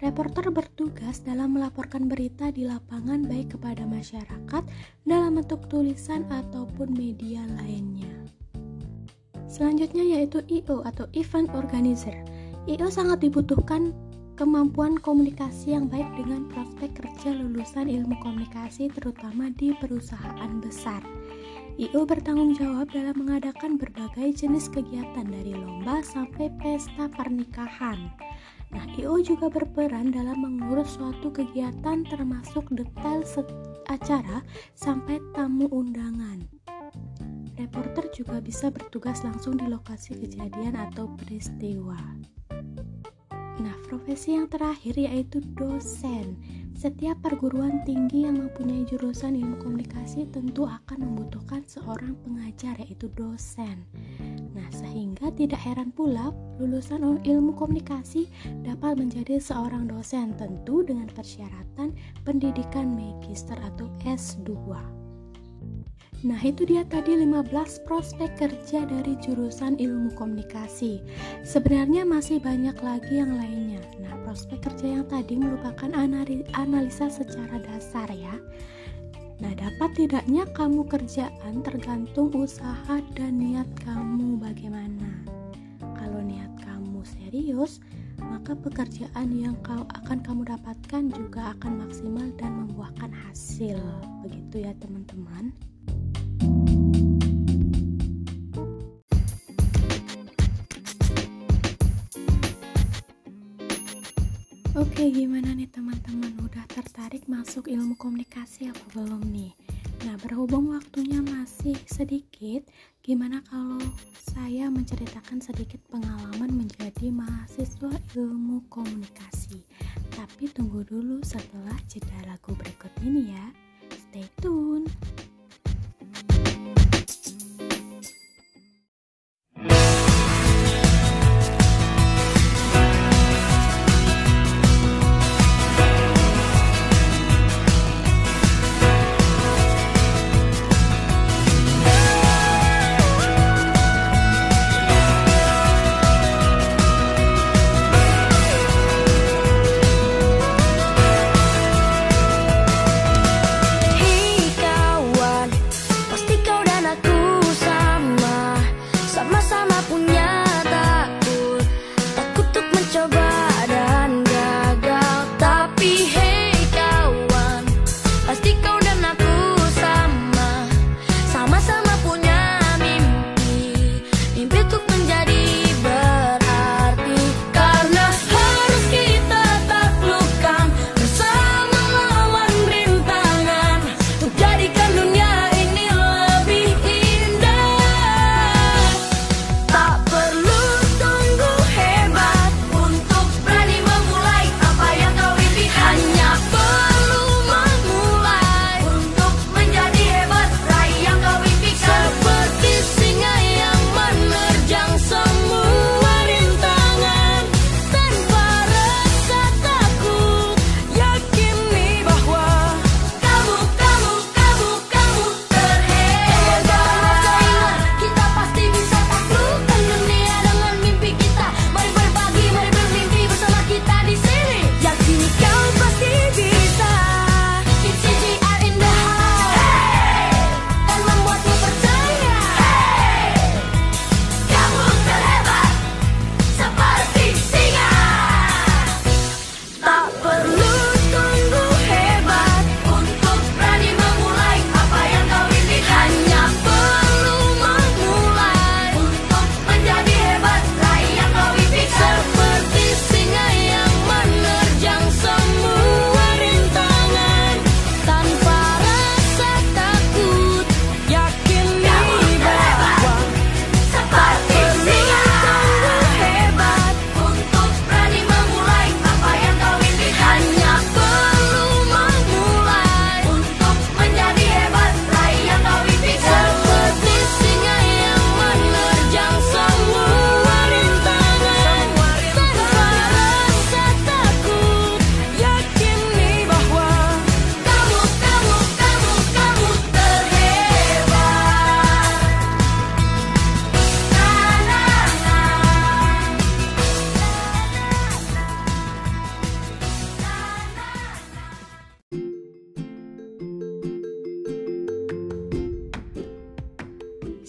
Reporter bertugas dalam melaporkan berita di lapangan baik kepada masyarakat dalam bentuk tulisan ataupun media lainnya. Selanjutnya yaitu IO atau Event Organizer. IO sangat dibutuhkan kemampuan komunikasi yang baik dengan prospek kerja lulusan ilmu komunikasi terutama di perusahaan besar. IO bertanggung jawab dalam mengadakan berbagai jenis kegiatan dari lomba sampai pesta pernikahan. Nah, IO juga berperan dalam mengurus suatu kegiatan termasuk detail acara sampai tamu undangan. Reporter juga bisa bertugas langsung di lokasi kejadian atau peristiwa. Nah, profesi yang terakhir yaitu dosen. Setiap perguruan tinggi yang mempunyai jurusan ilmu komunikasi tentu akan membutuhkan seorang pengajar yaitu dosen. Nah, sehingga tidak heran pula lulusan ilmu komunikasi dapat menjadi seorang dosen tentu dengan persyaratan pendidikan magister atau S2. Nah, itu dia tadi 15 prospek kerja dari jurusan ilmu komunikasi. Sebenarnya masih banyak lagi yang lainnya. Nah, prospek kerja yang tadi merupakan analisa secara dasar ya. Nah, dapat tidaknya kamu kerjaan tergantung usaha dan niat kamu bagaimana. Kalau niat kamu serius, maka pekerjaan yang kau akan kamu dapatkan juga akan maksimal dan membuahkan hasil. Begitu ya, teman-teman. Oke, gimana nih teman-teman? Udah tertarik masuk ilmu komunikasi apa belum nih? Nah, berhubung waktunya masih sedikit, gimana kalau saya menceritakan sedikit pengalaman menjadi mahasiswa ilmu komunikasi? Tapi tunggu dulu setelah jeda lagu berikut ini ya. Stay tune.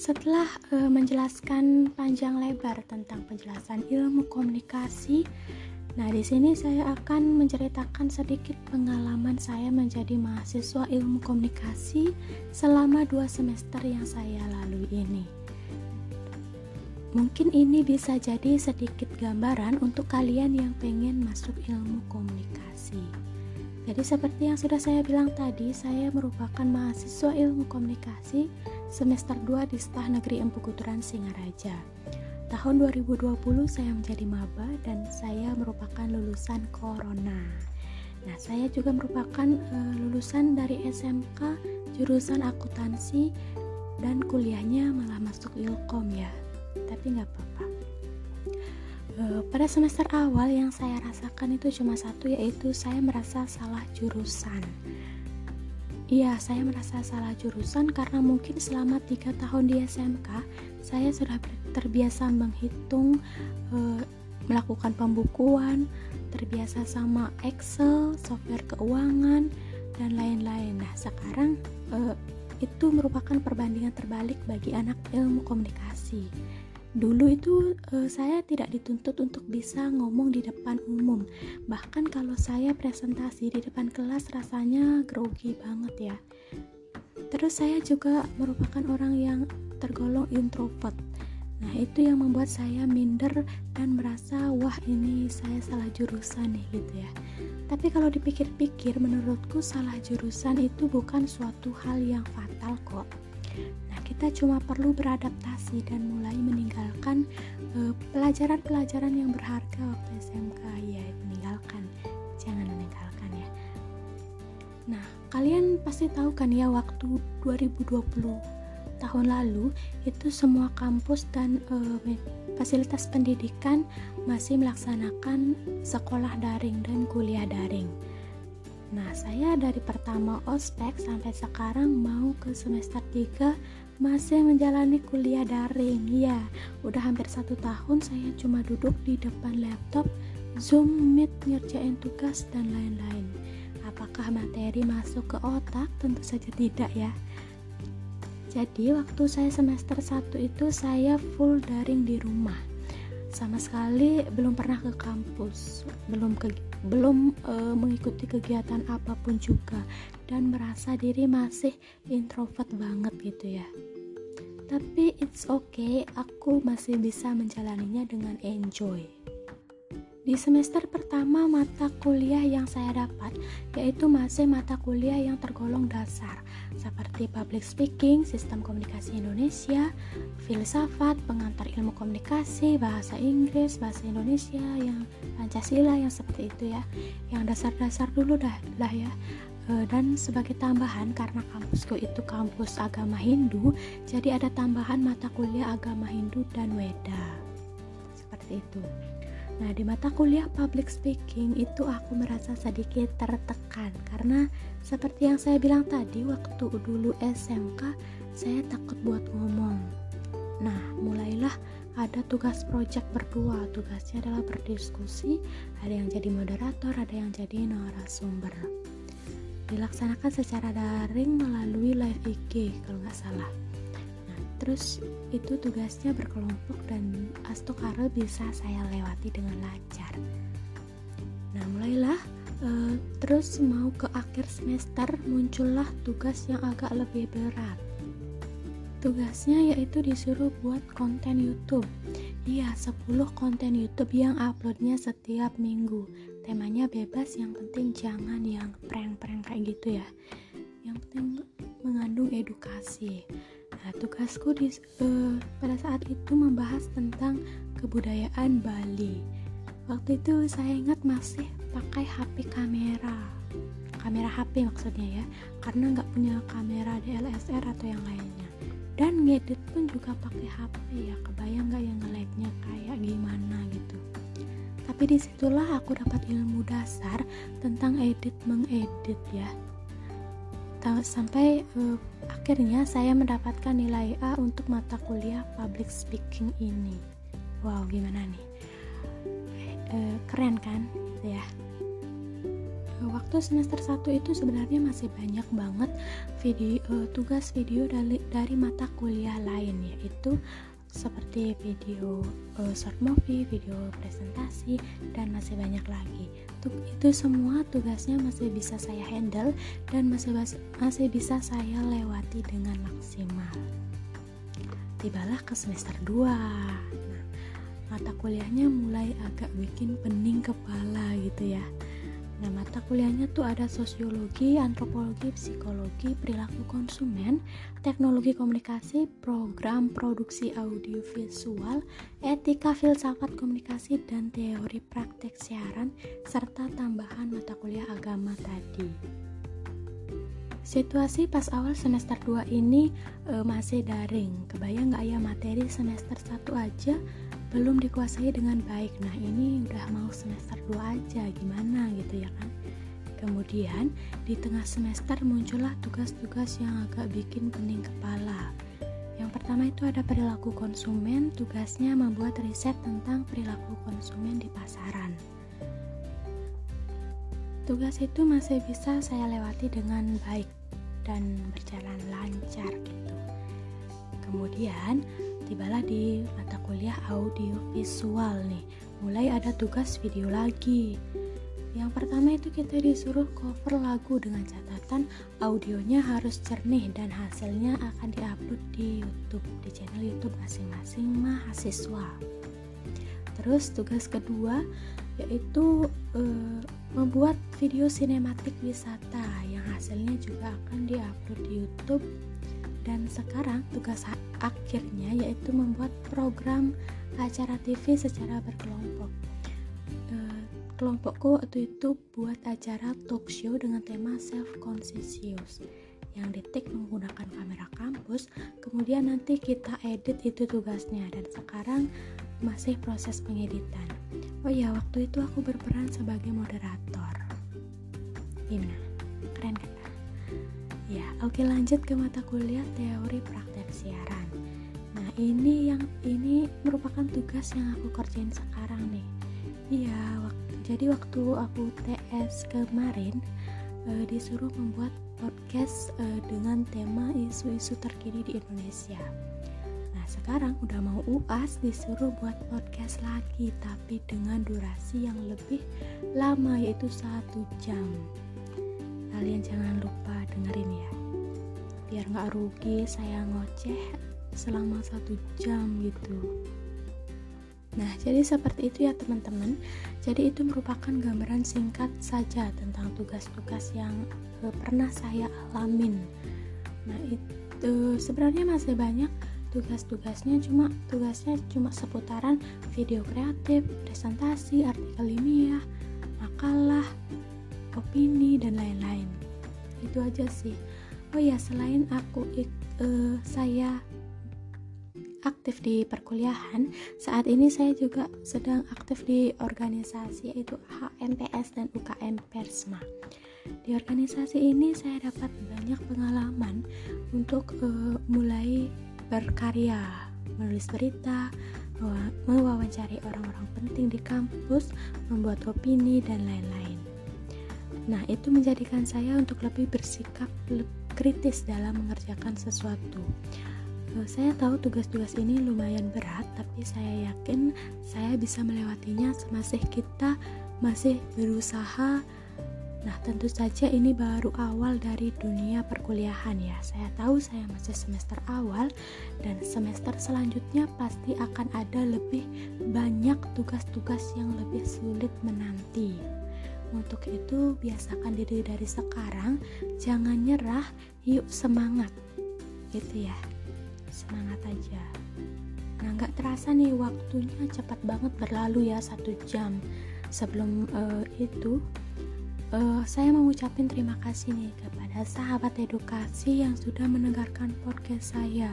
Setelah uh, menjelaskan panjang lebar tentang penjelasan ilmu komunikasi, nah di sini saya akan menceritakan sedikit pengalaman saya menjadi mahasiswa ilmu komunikasi selama dua semester yang saya lalui ini. Mungkin ini bisa jadi sedikit gambaran untuk kalian yang pengen masuk ilmu komunikasi. Jadi seperti yang sudah saya bilang tadi, saya merupakan mahasiswa ilmu komunikasi semester 2 di Stah Negeri Empu Kuturan Singaraja. Tahun 2020 saya menjadi maba dan saya merupakan lulusan Corona. Nah, saya juga merupakan uh, lulusan dari SMK jurusan akuntansi dan kuliahnya malah masuk Ilkom ya. Tapi nggak apa-apa. Eh, pada semester awal yang saya rasakan itu cuma satu yaitu saya merasa salah jurusan Iya, saya merasa salah jurusan karena mungkin selama tiga tahun di SMK saya sudah terbiasa menghitung, e, melakukan pembukuan, terbiasa sama Excel, software keuangan, dan lain-lain. Nah, sekarang e, itu merupakan perbandingan terbalik bagi anak ilmu komunikasi dulu itu uh, saya tidak dituntut untuk bisa ngomong di depan umum. Bahkan kalau saya presentasi di depan kelas rasanya grogi banget ya. Terus saya juga merupakan orang yang tergolong introvert. Nah itu yang membuat saya minder dan merasa wah ini saya salah jurusan nih gitu ya. Tapi kalau dipikir-pikir menurutku salah jurusan itu bukan suatu hal yang fatal kok kita cuma perlu beradaptasi dan mulai meninggalkan eh, pelajaran-pelajaran uh, yang berharga waktu SMK ya meninggalkan jangan meninggalkan ya nah kalian pasti tahu kan ya waktu 2020 tahun lalu itu semua kampus dan uh, fasilitas pendidikan masih melaksanakan sekolah daring dan kuliah daring. Nah, saya dari pertama ospek sampai sekarang mau ke semester 3 masih menjalani kuliah daring ya udah hampir satu tahun saya cuma duduk di depan laptop zoom meet ngerjain tugas dan lain-lain. Apakah materi masuk ke otak? Tentu saja tidak ya. Jadi waktu saya semester 1 itu saya full daring di rumah. Sama sekali belum pernah ke kampus belum ke belum uh, mengikuti kegiatan apa pun juga dan merasa diri masih introvert banget gitu ya tapi it's okay aku masih bisa menjalaninya dengan enjoy di semester pertama mata kuliah yang saya dapat yaitu masih mata kuliah yang tergolong dasar seperti public speaking, sistem komunikasi Indonesia, filsafat, pengantar ilmu komunikasi, bahasa Inggris, bahasa Indonesia, yang Pancasila yang seperti itu ya. Yang dasar-dasar dulu dah lah ya. E, dan sebagai tambahan karena kampusku itu kampus agama Hindu, jadi ada tambahan mata kuliah agama Hindu dan Weda. Seperti itu. Nah, di mata kuliah public speaking itu aku merasa sedikit tertekan karena seperti yang saya bilang tadi waktu dulu SMK saya takut buat ngomong. Nah, mulailah ada tugas project berdua. Tugasnya adalah berdiskusi, ada yang jadi moderator, ada yang jadi narasumber. Dilaksanakan secara daring melalui live IG kalau nggak salah. Terus itu tugasnya berkelompok dan astokara bisa saya lewati dengan lancar. Nah mulailah uh, terus mau ke akhir semester muncullah tugas yang agak lebih berat. Tugasnya yaitu disuruh buat konten YouTube. Iya 10 konten YouTube yang uploadnya setiap minggu temanya bebas yang penting jangan yang prank-prank kayak gitu ya yang penting mengandung edukasi Nah, tugasku di, uh, pada saat itu membahas tentang kebudayaan Bali. Waktu itu saya ingat masih pakai HP kamera, kamera HP maksudnya ya, karena nggak punya kamera DSLR atau yang lainnya. Dan ngedit pun juga pakai HP ya, kebayang nggak yang nge kayak gimana gitu. Tapi di situlah aku dapat ilmu dasar tentang edit mengedit ya sampai uh, akhirnya saya mendapatkan nilai A untuk mata kuliah public speaking ini. Wow, gimana nih? Uh, keren kan, ya? waktu semester 1 itu sebenarnya masih banyak banget video tugas video dari dari mata kuliah lain yaitu seperti video uh, short movie, video presentasi, dan masih banyak lagi. Tuk, itu semua tugasnya masih bisa saya handle dan masih masih bisa saya lewati dengan maksimal. Tibalah ke semester 2. Nah, mata kuliahnya mulai agak bikin pening kepala gitu ya. Nah, mata kuliahnya tuh ada sosiologi, antropologi, psikologi, perilaku konsumen, teknologi komunikasi, program produksi audiovisual, etika filsafat komunikasi, dan teori praktek siaran, serta tambahan mata kuliah agama tadi. Situasi pas awal semester 2 ini e, masih daring. Kebayang nggak ya materi semester 1 aja belum dikuasai dengan baik. Nah ini udah mau semester 2 aja. Gimana gitu ya kan? Kemudian di tengah semester muncullah tugas-tugas yang agak bikin pening kepala. Yang pertama itu ada perilaku konsumen. Tugasnya membuat riset tentang perilaku konsumen di pasaran. Tugas itu masih bisa saya lewati dengan baik dan berjalan lancar gitu. Kemudian tibalah di mata kuliah audio visual nih. Mulai ada tugas video lagi. Yang pertama itu kita disuruh cover lagu dengan catatan audionya harus jernih dan hasilnya akan diupload di YouTube di channel YouTube masing-masing mahasiswa. Terus tugas kedua yaitu e, membuat video sinematik wisata yang hasilnya juga akan diupload di YouTube. Dan sekarang tugas akhirnya yaitu membuat program acara TV secara berkelompok. E, kelompokku waktu itu buat acara talk show dengan tema self conscious yang detik menggunakan kamera kampus kemudian nanti kita edit itu tugasnya dan sekarang masih proses pengeditan. Oh ya waktu itu aku berperan sebagai moderator. Gimana keren kan? Ya, oke lanjut ke mata kuliah teori praktek siaran. Ini yang ini merupakan tugas yang aku kerjain sekarang nih. Iya, waktu, jadi waktu aku TS kemarin e, disuruh membuat podcast e, dengan tema isu-isu terkini di Indonesia. Nah, sekarang udah mau UAS disuruh buat podcast lagi tapi dengan durasi yang lebih lama yaitu satu jam kalian jangan lupa dengerin ya biar nggak rugi saya ngoceh selama satu jam gitu Nah, jadi seperti itu ya teman-teman. Jadi itu merupakan gambaran singkat saja tentang tugas-tugas yang uh, pernah saya alamin. Nah, itu sebenarnya masih banyak tugas-tugasnya cuma tugasnya cuma seputaran video kreatif, presentasi, artikel ilmiah, makalah, opini dan lain-lain itu aja sih oh ya selain aku uh, saya aktif di perkuliahan saat ini saya juga sedang aktif di organisasi yaitu HMPS dan UKM Persma di organisasi ini saya dapat banyak pengalaman untuk uh, mulai berkarya menulis berita mewawancari orang-orang penting di kampus membuat opini dan lain-lain Nah, itu menjadikan saya untuk lebih bersikap kritis dalam mengerjakan sesuatu. Saya tahu tugas-tugas ini lumayan berat, tapi saya yakin saya bisa melewatinya semasih kita masih berusaha. Nah, tentu saja ini baru awal dari dunia perkuliahan ya. Saya tahu saya masih semester awal dan semester selanjutnya pasti akan ada lebih banyak tugas-tugas yang lebih sulit menanti. Untuk itu, biasakan diri dari sekarang, jangan nyerah, yuk semangat. Gitu ya, semangat aja. Nah, nggak terasa nih waktunya cepat banget berlalu ya satu jam. Sebelum uh, itu, uh, saya mau ngucapin terima kasih nih kepada sahabat edukasi yang sudah mendengarkan podcast saya.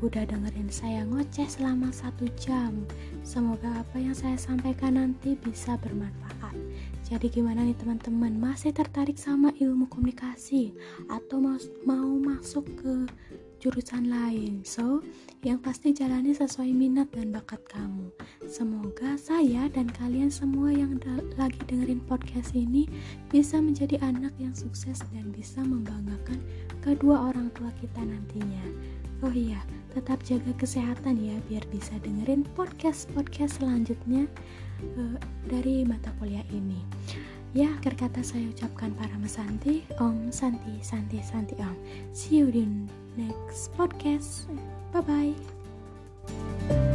Udah dengerin saya ngoceh selama satu jam. Semoga apa yang saya sampaikan nanti bisa bermanfaat. Jadi gimana nih teman-teman? Masih tertarik sama ilmu komunikasi atau mau, mau masuk ke jurusan lain. So, yang pasti jalani sesuai minat dan bakat kamu. Semoga saya dan kalian semua yang lagi dengerin podcast ini bisa menjadi anak yang sukses dan bisa membanggakan kedua orang tua kita nantinya. Oh iya, tetap jaga kesehatan ya biar bisa dengerin podcast-podcast selanjutnya uh, dari mata kuliah ini. Ya, akhir kata saya ucapkan para mesanti, Om Santi, Santi, Santi Om. See you di next podcast. Bye bye.